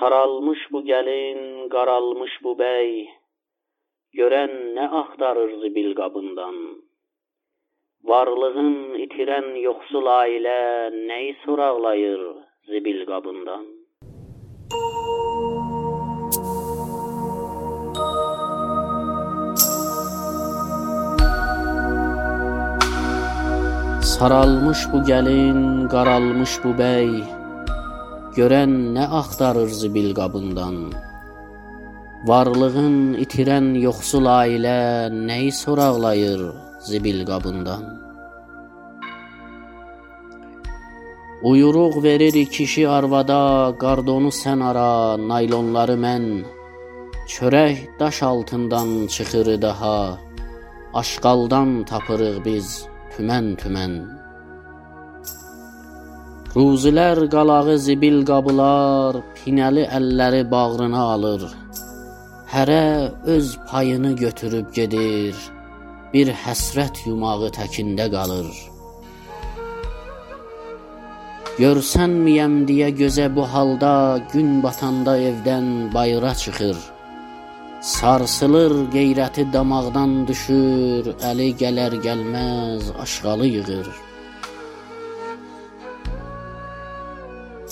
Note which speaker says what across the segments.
Speaker 1: Saralmış bu gəlin, qaralmış bu bəy, görən nə axtarır zibil qabından? Varlığın itirən yoxsul ailə nəyi soraqlayır zibil qabından? Saralmış bu gəlin, qaralmış bu bəy, görən nə axtarır zibil qabından? Varlığın itirən yoxsul ailə nəyi soraqlayır zibil qabından? Uyruq verir kişi arvada, qardonu sən ara, naylonları mən. Çörək daş altından çıxır daha, aşqaldan tapırıq biz tümən-tümən. Ruzilər qalağı zibil qabılar, pinəli əlləri bağrına alır. Hərə öz payını götürüb gedir, bir həsrət yumağı təkində qalır. Görsənməyəm deyə gözə bu halda gün batanda evdən bayıra çıxır. Sarsılır qeyrəti damaqdan düşür, əli gələr gəlməz aşqalı yığır.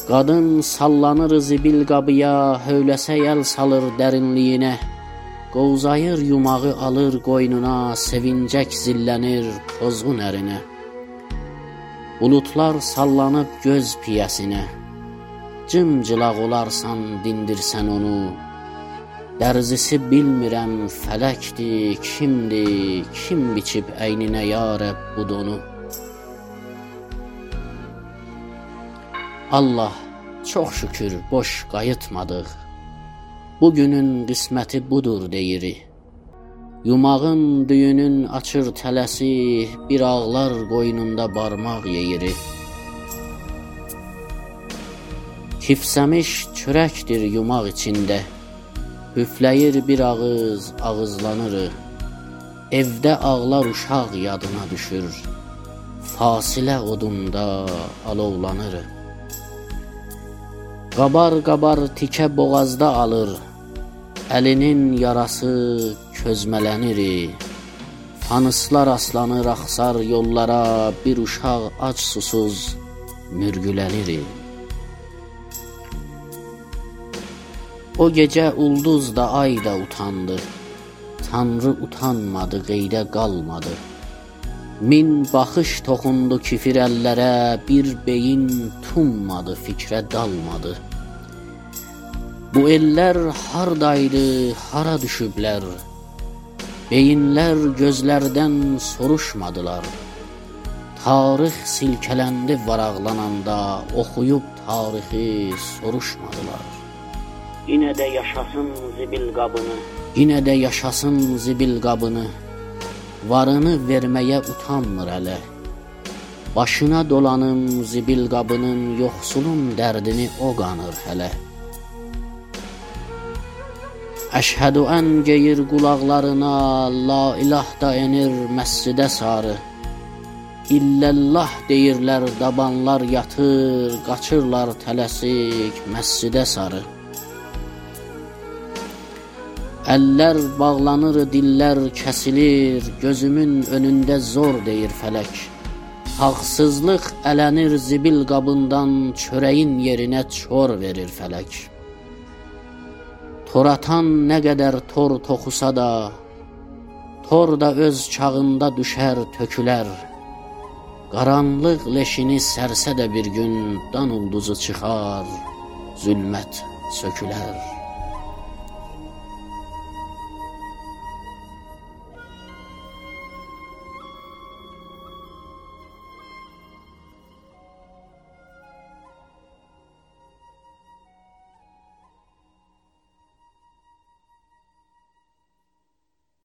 Speaker 1: Qadın sallanır zibil qabıya, hövləsə əl salır dərinliyinə. Qovzayır yumağı alır qoynuna, sevincək zillənir pozğun ərinə. Buludlar sallanıb göz piyəsinə. Cımcılaq olarsan dindirsən onu. Dərzisi bilmirəm fələkdir, kimdir, kim biçib əyninə ya Rəbb bu donu. Allah, çox şükür boş qayıtmadıq. Bu günün qisməti budur deyiri. Yumağın düyünün açır tələsi, bir ağlar qoynunda barmaq yeyiri. Kifsəmiş çörəkdir yumaq içində. Hüfləyir bir ağız, ağızlanırıq. Evdə ağlar uşaq yadına düşür. Fasilə odunda alovlanırıq. Qabar-qabar tikə boğazda alır. Əlinin yarası közmələnir. Fanıslar aslanır axsar yollara, bir uşaq ac susuz mürgülənir. O gecə ulduz da ay da utandı. Tanrı utanmadı, qeydə qalmadı. Min baxış toxundu kifir əllərə, bir beyin tummadı, fikrə dalmadı. Bu ellər hardaydı, hara düşüblər? Beyinlər gözlərdən soruşmadılar. Tarix silkələndi varaqlananda, oxuyub tarixi soruşmadılar. Yenə də yaşasın zibil qabını, yenə də yaşasın zibil qabını. Varını verməyə utanmır hələ. Başına dolanım zibil qabının, yoxsulun dərdini o qanır hələ. Əşhədü ən geyir qulaqlarına, la ilah da enir məscidə sarı. İlləllah deyirlər, dabanlar yatır, qaçırlar tələsik məscidə sarı. Əllər bağlanır, dillər kəsilir, gözümün önündə zor deyir fələk. Haqsızlıq ələnir zibil qabından, çörəyin yerinə çor verir fələk. Toratan nə qədər tor toxusa da, tor da öz çağında düşər, tökülər. Qaranlıq leşini sərsə də bir gün dan ulduzu çıxar, zülmət sökülər.